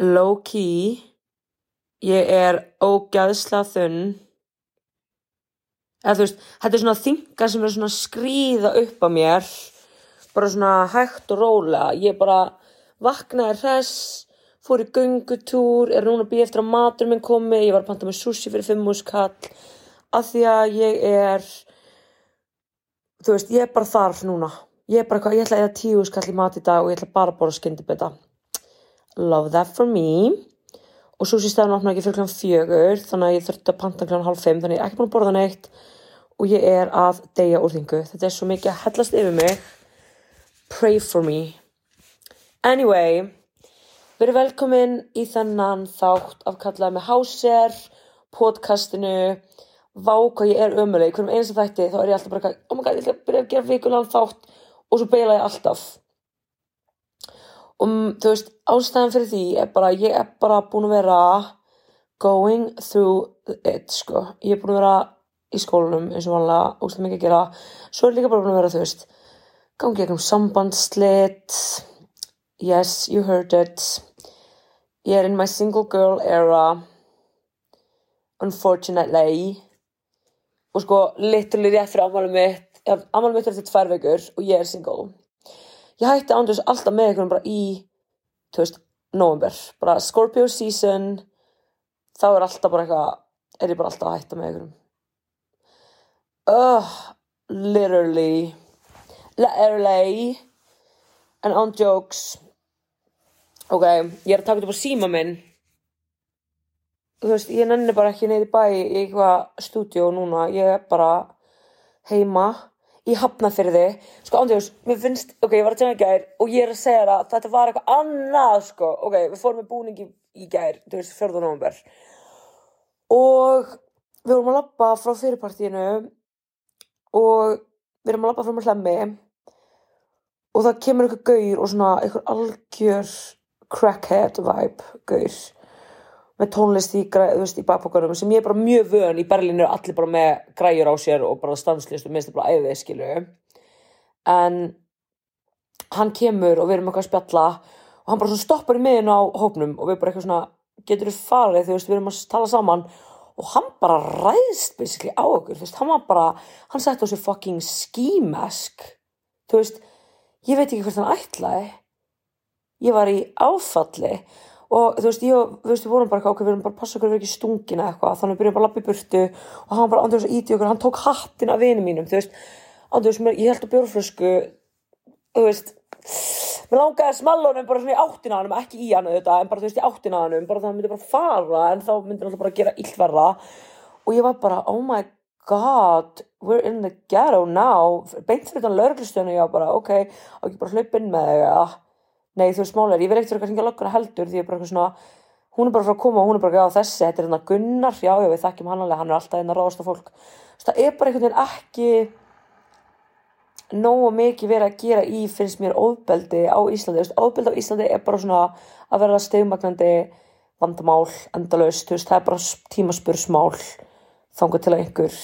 low key ég er ógæðslega þunn. Eða þú veist, þetta er svona þingar sem er svona að skríða upp á mér bara svona hægt og rólega. Ég bara vaknaði hress fór í göngutúr er núna býja eftir að matur minn komi. Ég var að panta með sushi fyrir fimm úrskall af því að ég er þú veist, ég er bara þar núna. Ég er bara eitthvað, ég ætla að eða tíu úrskall í mat í dag og ég ætla bara að bóra skyndibita love that for me. Og sushi stæðan opna ekki fyrir kl. fjögur þannig að ég þurfti að panta kl. halv fimm þannig að ég er ekki búin að borða neitt. Og ég er að deyja úr þingu. Þetta er svo mikið að hellast yfir mig. Pray for me. Anyway verið velkomin í þennan þátt af kallaði með Háser podcastinu. Vá hvað ég er ömuleg hverjum einasta þætti þá er ég alltaf bara oh my god ég ætla að byrja að gera vikulegan þátt. Og svo beila ég alltaf og þú veist ástæðan fyrir því er bara ég er bara búin að vera going through it sko. Ég er búin að vera í skólanum eins og vanlega óslæm mikið að gera. Svo er líka bara búin að vera þú veist gangi ekki um sambandslit. Yes you heard it. Ég er in my single girl era unfortunately. Og sko literally rétt fyrir ammálum mitt ammálum mitt er eftir tvær vekur og ég er single ég hætti ándurs alltaf með ykkur bara í þú veist, november bara Scorpio season þá er alltaf bara eitthvað er ég bara alltaf að hætta með ykkur. Ugh, literally. Literally. And on jokes. Ok, ég er að taka þetta á síma minn. Þú veist, ég nenni bara ekki neyði bæ í eitthvað stúdíó núna, ég er bara heima í hafnafyrði, sko ándjóðs mér finnst, ok, ég var að tjena í gær og ég er að segja það, þetta var eitthvað annað sko, ok, við fórum með búningi í gær þú veist, 14. november og við vorum að lappa frá fyrirpartíinu og við erum að lappa frá með hlemmi og það kemur eitthvað gaur og svona eitthvað algjör crackhead vibe gaur með tónlist í, í bakbókarum sem ég er bara mjög vön. Í Berlín eru allir bara með græjur á sér og bara stanslist og minnst er bara æðið skilu en hann kemur og við erum eitthvað að spjalla og hann bara svona stoppar í miðin á hópnum og við bara eitthvað svona getur þú farið þú veist við erum að tala saman. Og hann bara ræðst basically á okkur þú veist hann var bara hann setti á sig fucking ski mask. Þú veist ég veit ekki hvert hann ætlaði. Ég var í áfalli og þú veist, ég og, þú veist, við vorum bara ok, við erum bara að passa okkur að vera ekki stungin eða eitthvað, þannig við byrjum bara að lappa í burtu og hann bara andur þess að íti okkur, hann tók hattin af vini mínum, þú veist, andur þess að ég held að bjórflösku, þú veist, mér langaði að smalla honum bara svona í áttina honum, ekki í hann auðvitað, en bara þú veist, í áttina honum, bara það myndi bara fara, en þá myndi hann bara gera illverra og ég var bara, oh my god, we're in the ghetto now, beint fyrir nei þú veist málega, ég verð ekkert að hringja lögguna heldur því ég er bara svona, hún er bara frá að koma og hún er bara, já þessi, þetta er hérna Gunnar. Já, já, við þekkjum hann alveg, hann er alltaf hérna ráðast á fólk. Veist, það er bara einhvern veginn ekki nógu mikið verið að gera í, finnst mér, óðbeldi á Íslandi, óðbeldi á Íslandi er bara svona að verða stegmagnandi vandamál, endalaust, veist, það er bara tímaspursmál þangar til að einhver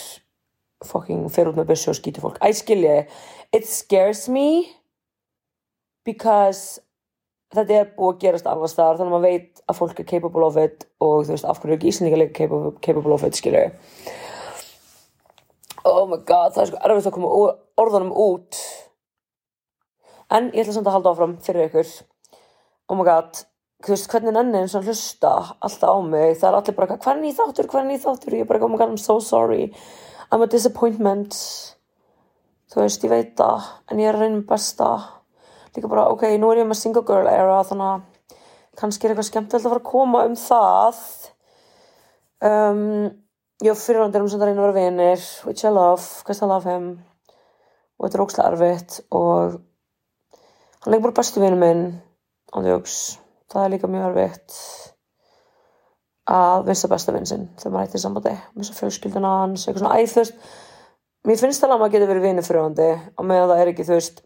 fucking fer út með byssu og skýtur fólk, æ, skilji it scares me because þetta er búið að gerast annars staðar þannig að maður veit að fólk er capable of it og þú veist, af hverju er ekki Íslandinga líka capable, capable of it, skilju oh my god það er sko erfitt að koma úr- orðunum út. En ég ætla samt að halda áfram fyrir ykkur. Oh my god, þú veist, hvernig nenni eins og hlusta alltaf á mig, það er allir bara hvað er nýð þáttur, hvað er nýð þáttur, ég er bara oh my god, I'm so sorry. I'm a disappointment. Þú veist, ég veit það en ég er mitt besta líka bara, ok, nú er ég með single girl era þannig að kannski er eitthvað skemmtilegt að fara að koma um það. Um, ég og fyrirhundir um sem það reyna að vera vinir which I love, because I love him. Og þetta er ókslega erfitt og hann er líka bara bestu vinur minn ándjóks, það er líka mjög erfitt að missa besta vinn sinn þegar maður hættir sambandi, missa fjölskylduna hans eitthvað svona, æ, þú veist mér finnst alveg að maður getur verið vinur fyrirhundi og meðan það er ekki, þú veist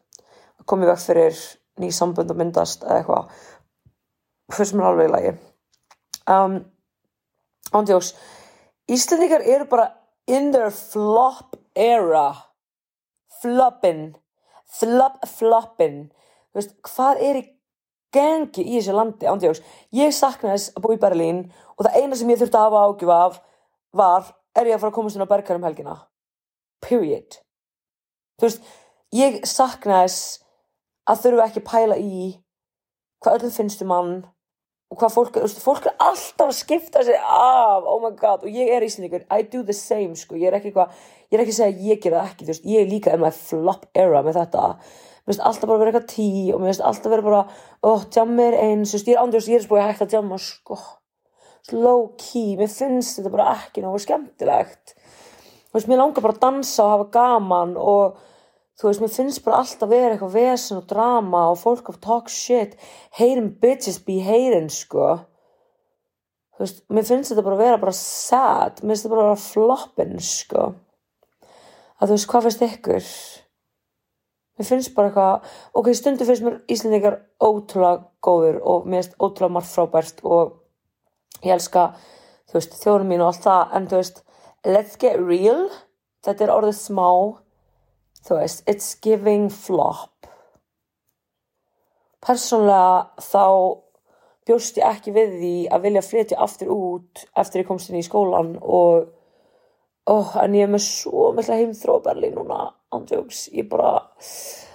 í veg fyrir ný sambönd að myndast eða eitthvað. Fyrst mér alveg í lagi. Um, ándjóks Íslendingar eru bara in their flop era. Floppin. Flop floppin. Veist, hvað er í gengi í þessu landi, ándjóks. Ég saknaði þess að búa í Berlín og það eina sem ég þurfti að hafa ágjuf af var, er ég að fara að komast inn á bergar um helgina? Period. Þú veist, ég saknaði þess að þurfu ekki að pæla í hvað öllum finnst um hann og hvað fólk, þú veist, fólk er alltaf að skipta sig af, oh my god, og ég er íslendingur, I do the same, sko, ég er ekki eitthvað, ég er ekki að segja að ég gera það ekki, þú veist, ég er líka in my flop era með þetta, mér finnst alltaf bara að vera eitthvað tí og mér finnst alltaf vera bara, oh, jammir eins, þú veist, ég er andjóðs, ég er spóið að hægt að jamma, sko, low key, mér finnst þetta bara ekki náðu skemmtilegt, þú veist, mér langar bara að dansa og hafa gaman og þú veist, mér finnst bara alltaf vera eitthvað vesen og drama og fólk of talk shit. Heyrin bitches be heyrin, sko. Þú veist, mér finnst þetta bara vera bara sad, mér finnst þetta bara vera floppin, sko. Að þú veist, hvað finnst ykkur? Mér finnst bara eitthvað ok, stundu finnst mér Íslandingar ótrúlega góður og mér finnst ótrúlega margt frábært og ég elska þú veist, þjóðum mín og allt það. En þú veist, let's get real. Þetta er orðið smá þú veist, it's giving flop. Persónlega þá bjóst ég ekki við því að vilja flytja aftur út eftir ég komst inn í skólan og oh, en ég er með svo mikla heimþró Berlín núna, andjóks, ég bara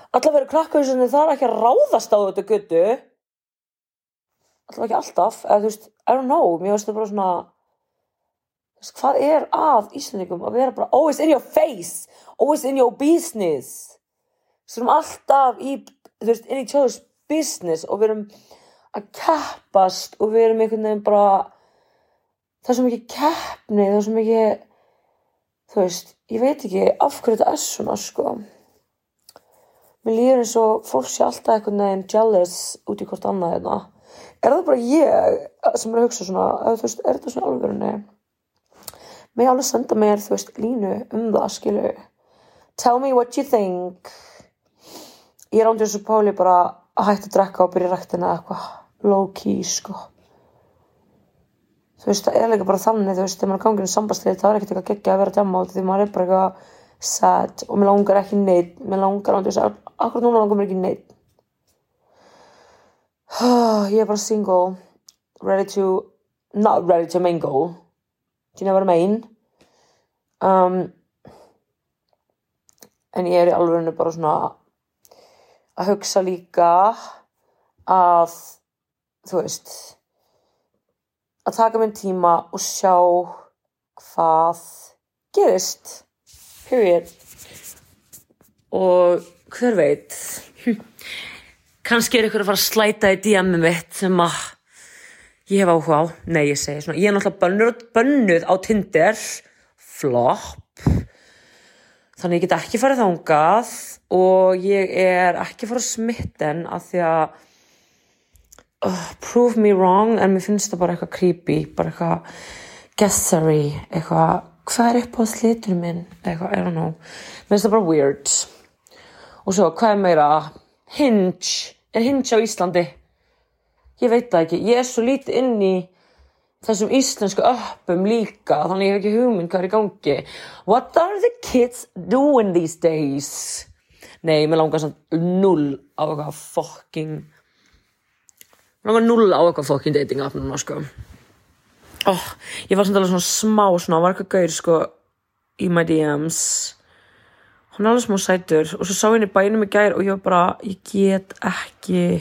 allavega verið krakkauðsynni það er ekki að ráðast á þetta götu allavega ekki alltaf eða þú veist, I don't know, mér veist það bara svona hvað er að Íslandingum að vera bara always in your face always in your business. Sem alltaf í, þú veist, in each other's business og við erum að keppast og við erum einhvern veginn bara það er svo mikið keppni það er svo mikið þú veist, ég veit ekki af hverju þetta er svona sko. Mér líður eins og fólk sé alltaf einhvern veginn jealous út í hvort annað hérna. Er það bara ég sem er að hugsa svona, eða, þú veist, er þetta svona alveg með alveg senda mér, þú veist, línu um það, skilu tell me what you think. Ég er ándið þessu páli bara að hægt að drekka og byrja rættina eitthvað. Low key, sko. Þú veist, það er líka bara þannig þú veist, þegar maður er gangið um sambastlið það er ekkert eitthvað geggja að vera djama át því maður er bara eitthvað sad og mér langar ekki neitt mér langar ándið þessu, akkur núna langar mér ekki neitt ég er bara single. Ready to not ready to mingle. Do you know what I mean? Um, en ég er í alveg bara svona að hugsa líka að þú veist að taka minn tíma og sjá hvað gerist period. Og hver veit kannski er ykkur að fara að slæta í DM-i mitt sem að ég hef áhuga á. Nei ég segi svona, ég er náttúrulega bönnuð, bönnuð á Tinder. Flop þannig ég get ekki farið þángað og ég er ekki farið smitten af því að uh, prove me wrong en mér finnst það bara eitthvað creepy bara eitthvað guessery eitthvað, hvað er upp á slitunum minn? Eitthvað, I don't know. Mér finnst það bara weird. Og svo, hvað er meira? Hinge, er hinge á Íslandi? Ég veit það ekki, ég er svo lítið inn í þessum íslensku öppum líka þannig ég hef ekki hugmynd hvað er í gangi. What are the kids doing these days? Nei, mér langar svona null á eitthvað fucking mér langar null á eitthvað fucking dating app núna sko. Oh, ég var svona svona smá svona var eitthvað gaur sko í my DMs hann er alveg smá sætur. Og svo sá henni bænum í gær og ég var bara ég get ekki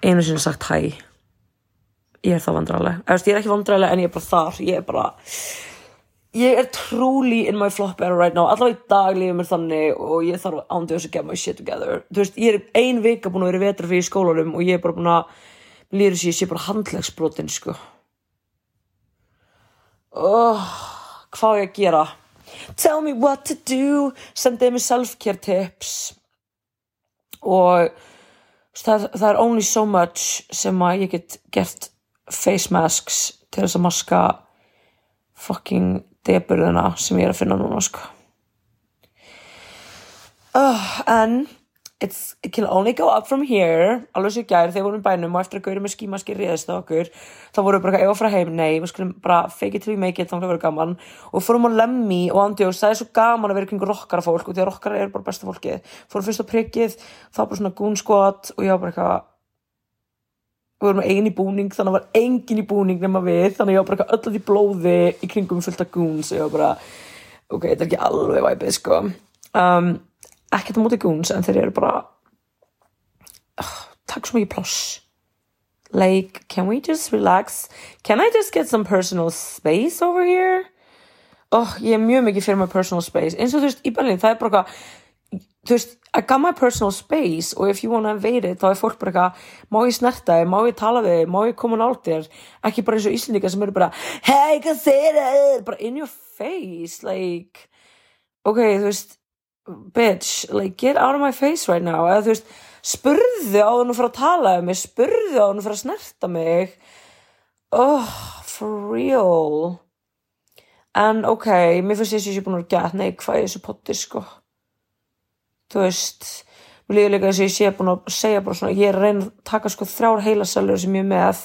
einu sinni sagt hæ ég er það vandrarleg ég er ekki vandrarleg en ég er bara þar. Ég er bara ég er truly in my flop era right now. Allavega í dag lífið mér þannig og ég þarf ándið þess að get my shit together. Þú veist, ég er ein vika búin að vera vetra fyrir í skólanum og ég er bara búin að þess að ég sé bara handlegsbrotin sko. Oh, hvað er ég að gera? Tell me what to do. Sendið mér self-care tips. Og það, það er only so much sem að ég get gert face masks til þess að maska fucking deburðina sem ég er að finna núna sko. Uh, en it can only go up from here. Alveg sér gær þegar vorum bænum og eftir að gauðra með skímaski riðist á okkur þá vorum við bara eitthvað frá heim, nei, við skulum bara fake it till we make it, þá er það verið gaman. Og fórum á lemmi og andjóðs, það er svo gaman að vera kring rockara fólk og því að rockara er bara besta fólkið. Fórum fyrst á prikkið, þá bara svona gún skot og ég var bara eitthvað við vorum eini búning þannig að var engin í búning nema við þannig að ég var bara öll að því blóði í kringum fullt af goons og ég var bara ok, þetta er ekki alveg væpið sko. Um, ekkert á móti goons en þeir eru bara oh, takk svo mikið ploss like, can we just relax? Can I just get some personal space over here? Oh, ég er mjög mikið fyrir my personal space. Eins og þú veist, í Berlin, það er bara þú veist, I got my personal space og if you wanna invade it, þá er fólk bara eitthvað má ég snerta þig, má ég tala þig, má ég koma nált þér, ekki bara eins og íslendingar sem eru bara, hey, hvað segir þið bara in your face like, ok, þú veist bitch, like, get out of my face right now, eða þú veist spurðu á að fara að tala um mig spurðu á að fara að snerta mig. Oh, for real. En ok, mér finnst ég að ég sé búin að geta neikvæði þessu potti, sko þú veist mér líður líka þess að ég sé búin að segja bara svona, ég er að reyna að taka sko þrjár heilasælur sem ég er með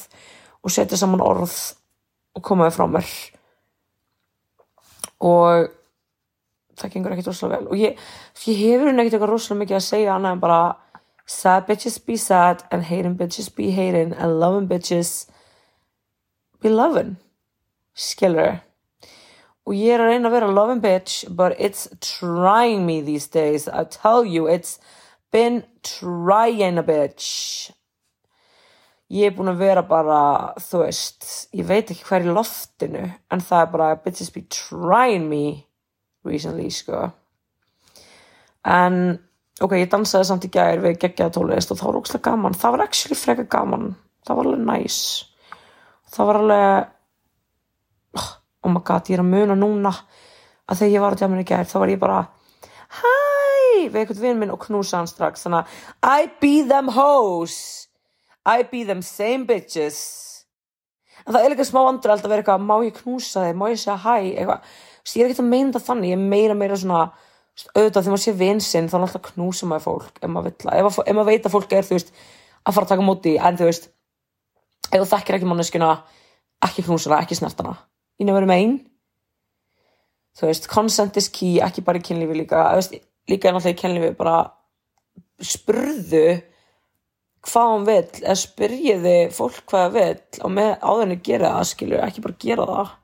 og setja saman orð og komaði frá mér. Og það gengur ekkert rosalega vel. Og ég, ég hefur henni ekkert eitthvað rosalega mikið að segja annað en bara sad bitches be sad and hating bitches be hating and loving bitches be loving. Skilur og ég er að reyna að vera loving bitch but it's trying me these days. I tell you it's been trying a bitch. Ég er búin að vera bara þú veist, ég veit ekki hver í loftinu en það er bara bitches be trying me recently sko. En ok, ég dansaði samt í gæri við geggjaða tólist og það var ógslag gaman. Það var actually freka gaman. Það var alveg nice. Það var alveg oh my god, ég er að muna núna að þegar ég var á djáminu í gerð þá var ég bara hæ, við eitthvað vinn minn og knúsa hann strax þannig að I be them hoes. I be them same bitches. En það er líka smá alltaf að vera eitthvað má ég knúsa þig, má ég segja hæ eitthvað, ég er ekki að meina þetta þannig ég er meira svona auðvitað þegar maður sé vinsinn þá er alltaf knúsa maður fólk ef maður, ef, ef maður veit að fólk er þú veist að fara að taka móti en þú veist ef þú þekkir ekki manneskuna ekki knúsa hana, ekki snert hana you know what I mean? Þú veist, consent is key ekki bara í kynlífi líka. Veist, líka náttúrulega í kynlífi bara spurðu hvað hann vil, eða spyrjiði fólk hvað það vil og með áðurinn gera það, skilju, ekki bara gera það.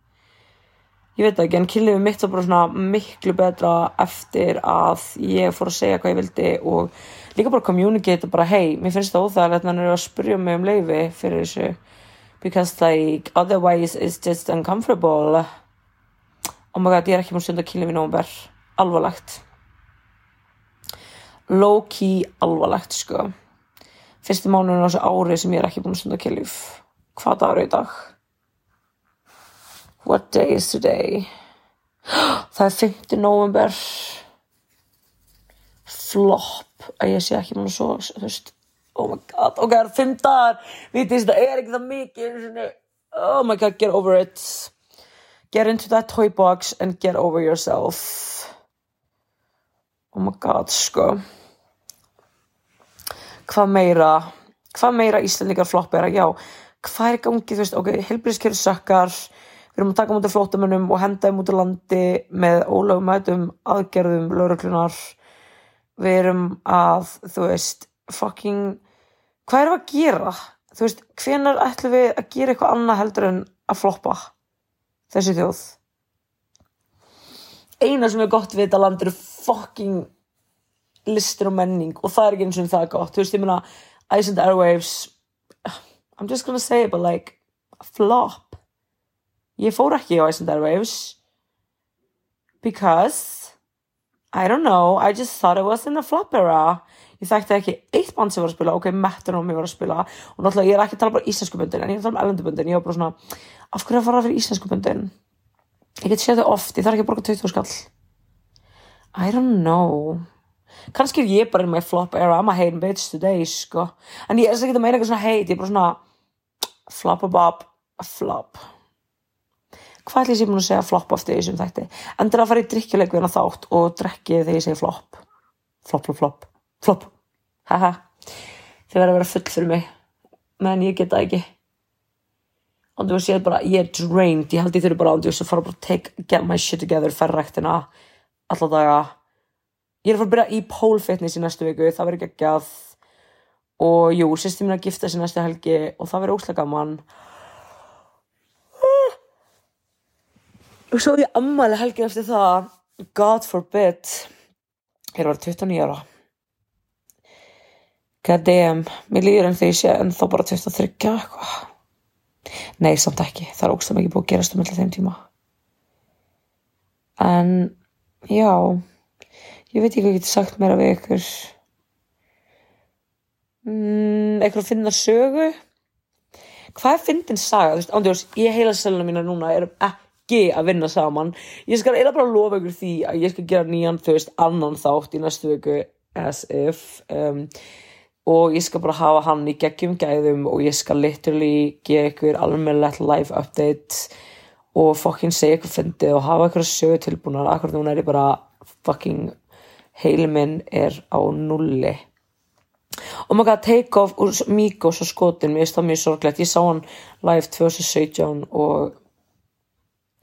Ég veit ekki, en kynlífi mitt var bara svona miklu betra eftir að ég fór að segja hvað ég vildi og líka bara communicate bara, hei, mér finnst það óþægilegt en það er að spyrja mig um leiði fyrir þessu because like otherwise it's just uncomfortable. Oh my god ég er ekki múin stund að kynna við nógumber alvarlegt. Low key alvarlegt sko. Fyrsti mánuðin á þessu ári sem ég er ekki búin að stunda kynlíf. Hvað dagur er í dag? What day is today? Það er 5. november flop að ég sé ekki búin að svo þú veist oh my god, ok, það er fimm dagar. Vitið, þetta er ekki það mikið oh my god, get over it. Get into that toy box and get over yourself. Oh my god, sko. Hvað meira? Hvað meira Íslandikar floppera, já hvað er gangið, þú veist, ok, helbriðskerðu sökkar. Við erum að taka mútið flótamönnum og henda þeim út á landi með ólögumætum aðgerðum, lauruglunar við erum að, þú veist fucking hvað erum við að gera? Þú veist, hvenar ætlum við að gera eitthvað annað heldur en að floppa þessi þjóð? Eina sem er gott við þetta land eru fucking listur og menning og það er ekki eins og það er gott. Þú veist, ég meina, Iceland Airwaves, I'm just gonna say it, but like, flop. Ég fór ekki á Iceland Airwaves because, I don't know, I just thought it was in the flop era ég þekkti ekki eitt band sem var að spila. Ok, Metronome var að spila. Og náttúrulega ég er ekki að tala bara íslensku bundin en ég er að tala um elendubundin ég var bara svona, af hverju að fara fyrir íslensku bundin ég get séð þau oft, ég þarf ekki að borga 20 skall. I don't know. Kannski er ég bara in my flop era I'm a hating bitch today, sko. En ég er ekki að meina eitthvað svona hate, ég er bara svona flop a flop. Hvað ætlum ég að segja flop aftur því sem þætti? Endur að fara í drikkjuleikvina þátt og drekki þegar ég segi flop. Flop, flop, flop. Flop, haha. Þið verður að vera full fyrir mig. Menn ég geta ekki. Og þú veist ég er bara, ég er drained. Ég held ég þurfi bara, þú veist, að fara bara take, get my shit together, ferra rektina alltaf daga. Ég er að fara að byrja í pole fitness í næstu viku. Það verður ekki að og jú, sýstir mín að gifta sér næstu helgi og það verður óslega gaman. Og svo er ég ammæli helgin eftir það. God forbid. Ég vera 29 ára god damn mér líður en því ég sé en þá bara 23 eitthvað. Nei, samt ekki, það er óslega mikið búið að gerast um allir þeim tíma. En já ég veit ekki hvað ég geti sagt meira við ykkur. Mm, eitthvað að finna sögu? Hvað er fyndin saga, þú veist, ándjós ég heila selina mína núna erum ekki að vinna saman. Ég skal eða bara lofa ykkur því að ég skal gera nýjan, þú veist, annan þátt í næstu viku as if um, og ég skal bara hafa hann í geggjum gæðum og ég skal literally gefa ykkur almennilegt live update og fucking segja ykkur fyndið og hafa ykkur sögu tilbúnar. Akkur núna er ég bara fucking heilminn er á nulli og maður gæti take off úr Míkos og skotin, mér finnst það mjög sorglegt. Ég sá hann live 2017 og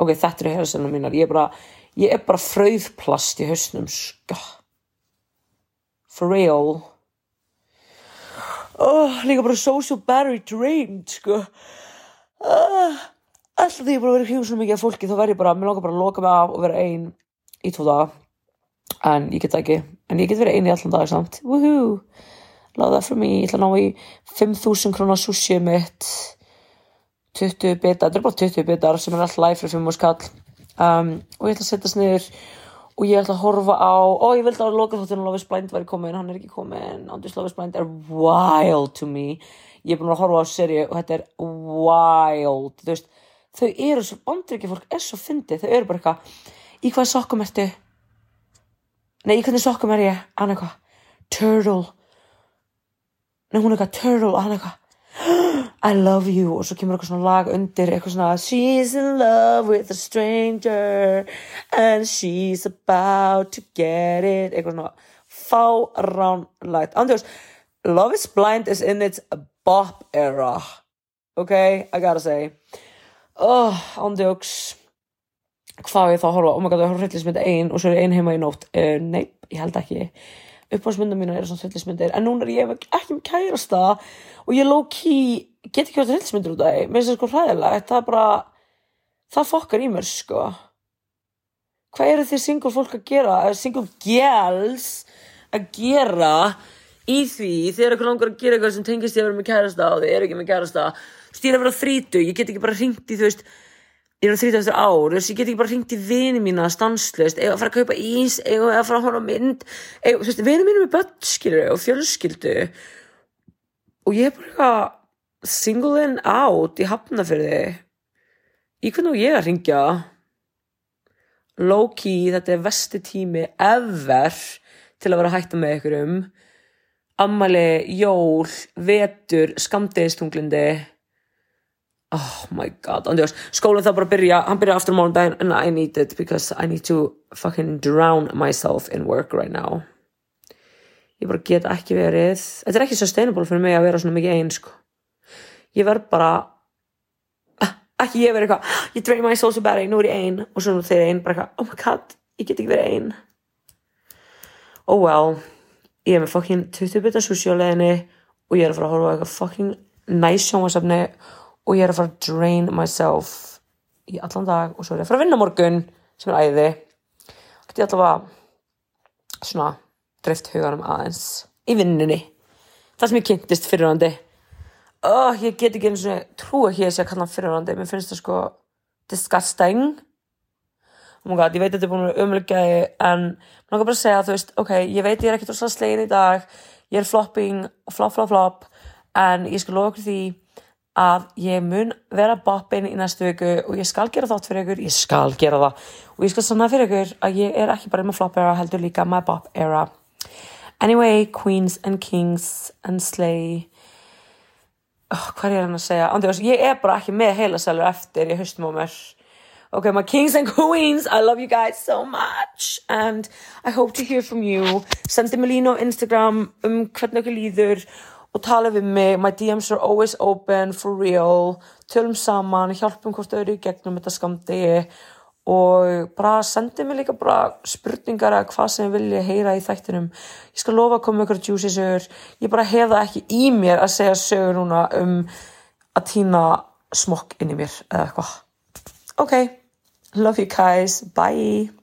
ok, þetta eru hérsennar mínar. Ég er bara, ég er bara fröðplast í hausnum sko. For real oh, líka bara social battery drained sko. Uh, alltaf því ég bara verið hjóðsum mikið af fólki þá verð ég bara, mér langar bara að loka mig af og vera ein í tvo daga. En ég get ekki, en ég get verið ein í allan dag samt, woohoo! Love that for me, ég ætla að ná í 5.000 krónar sushi mitt. 20 bitar, þetta er bara 20 bitar sem er alltaf live fyrir 5 skall um, og ég ætla að setjast niður og ég ætla að horfa á, ó ég vildi að loka þáttunum Love is Blind væri komin, hann er ekki komin. Andrés Love is Blind er wild to me. Ég er búin að horfa á seri og þetta er wild, þú veist þau eru svo, andriki fólk er svo fyndið. Þau eru bara eitthvað, í hvað sokkum ertu? Nei, í hvernig sokkum er ég? Hann eitthvað, turtle. Nei, hún eitthvað, turtle. Hann eitthvað I love you og svo kemur eitthvað svona lag undir eitthvað svona She's in love with a stranger and she's about to get it. Eitthvað svona fáránlegt. Andjós, Love is Blind is in its bop era. Ok, I gotta say. Oh, Andjóks hvað ég þá horfa, oh my god, ég horfa hryllismynd ein og svo er ein heima í nótt. Uh, nei, ég held ekki. Uppáhaldsmyndum mínu eru svona hryllismyndir en núna er ég ekki með kærasta. og ég low key get ekki verið hryllismyndir út af því mér finnst það sko hræðilegt. Það er bara það fokkar í mér sko. Hvað eru þið single fólk að gera? Single gals að gera í því? Þegar eitthvað langar að gera eitthvað sem tengist ég að vera með kærasta og þið eru ekki með kærasta. Stýra að vera þrítu, ég get ekki bara ringt í þú veist ég er á 30 ár, þess að ég get ekki bara hringt í vini mína stanslust, eða að fara að kaupa ís eða að fara að horfa mynd eða, þú veist, vini mínu með börn, skilur og fjölskyldu og ég er bara eitthvað singleinn out í hafnafyrði í hvernig ég að ringja low key, þetta er vesti tími ever til að vera að hætta með ykkur um ammali, jól, vetur skamdegistunglindi oh my god, skólinn það bara að byrja, hann byrja aftur mánudaginn and I need it because I need to fucking drown myself in work right now ég bara get ekki verið þetta er ekki sustainable fyrir mig að vera svona mikið einn sko. Ég verð bara ah, ekki ég verið eitthvað ég drain myself so bad, nú er ég einn og svo nú ég einn bara eitthvað, oh my god, ég get ekki verið einn oh well ég er með fucking 20 bitar sushi á leðinni og ég er að fara að horfa eitthvað fucking nice sjónvarsafni og ég er að fara að drain myself í allan dag og svo er ég að fara að vinna morgun sem er æði. Og ég ætla að svona dreift huganum aðeins í vinninni það sem ég kynntist fyrirhandi oh, ég get ekki eins og trú ekki að ég sé að kalla hann fyrirhandi mér finnst það sko disgusting. Oh my god, ég veit að þetta er búin að vera umleggjaði en mér langar bara að segja þú veist, ok, ég veit ég er ekkert úr slegin í dag. Ég er flopping, flop, flop, flop en ég skal okkur því að ég mun vera boppin í næstu viku og ég skal gera þátt fyrir ykkur ég skal gera það. Og ég skal sanna fyrir ykkur að ég er ekki bara með flop era heldur líka með bop era anyway, queens and kings and slay. Oh, hvað er hann að segja? Andjós, ég er bara ekki með heila selur eftir ég höstum á mér. Ok, my kings and queens I love you guys so much. And I hope to hear from you. Sendi mig lína á Instagram um hvernig okkur líður og tala við mig, my DMs are always open for real, tölum saman hjálpum hvort öðru gegnum þetta skamdegi og bara sendi mig líka bara spurningar eða hvað sem vilja heyra í þættinum. Ég skal lofa að koma ykkur juicy sögur. Ég bara hef það ekki í mér að segja sögur núna um að týna smokk inn í mér eða eitthvað. Ok, love you guys, bye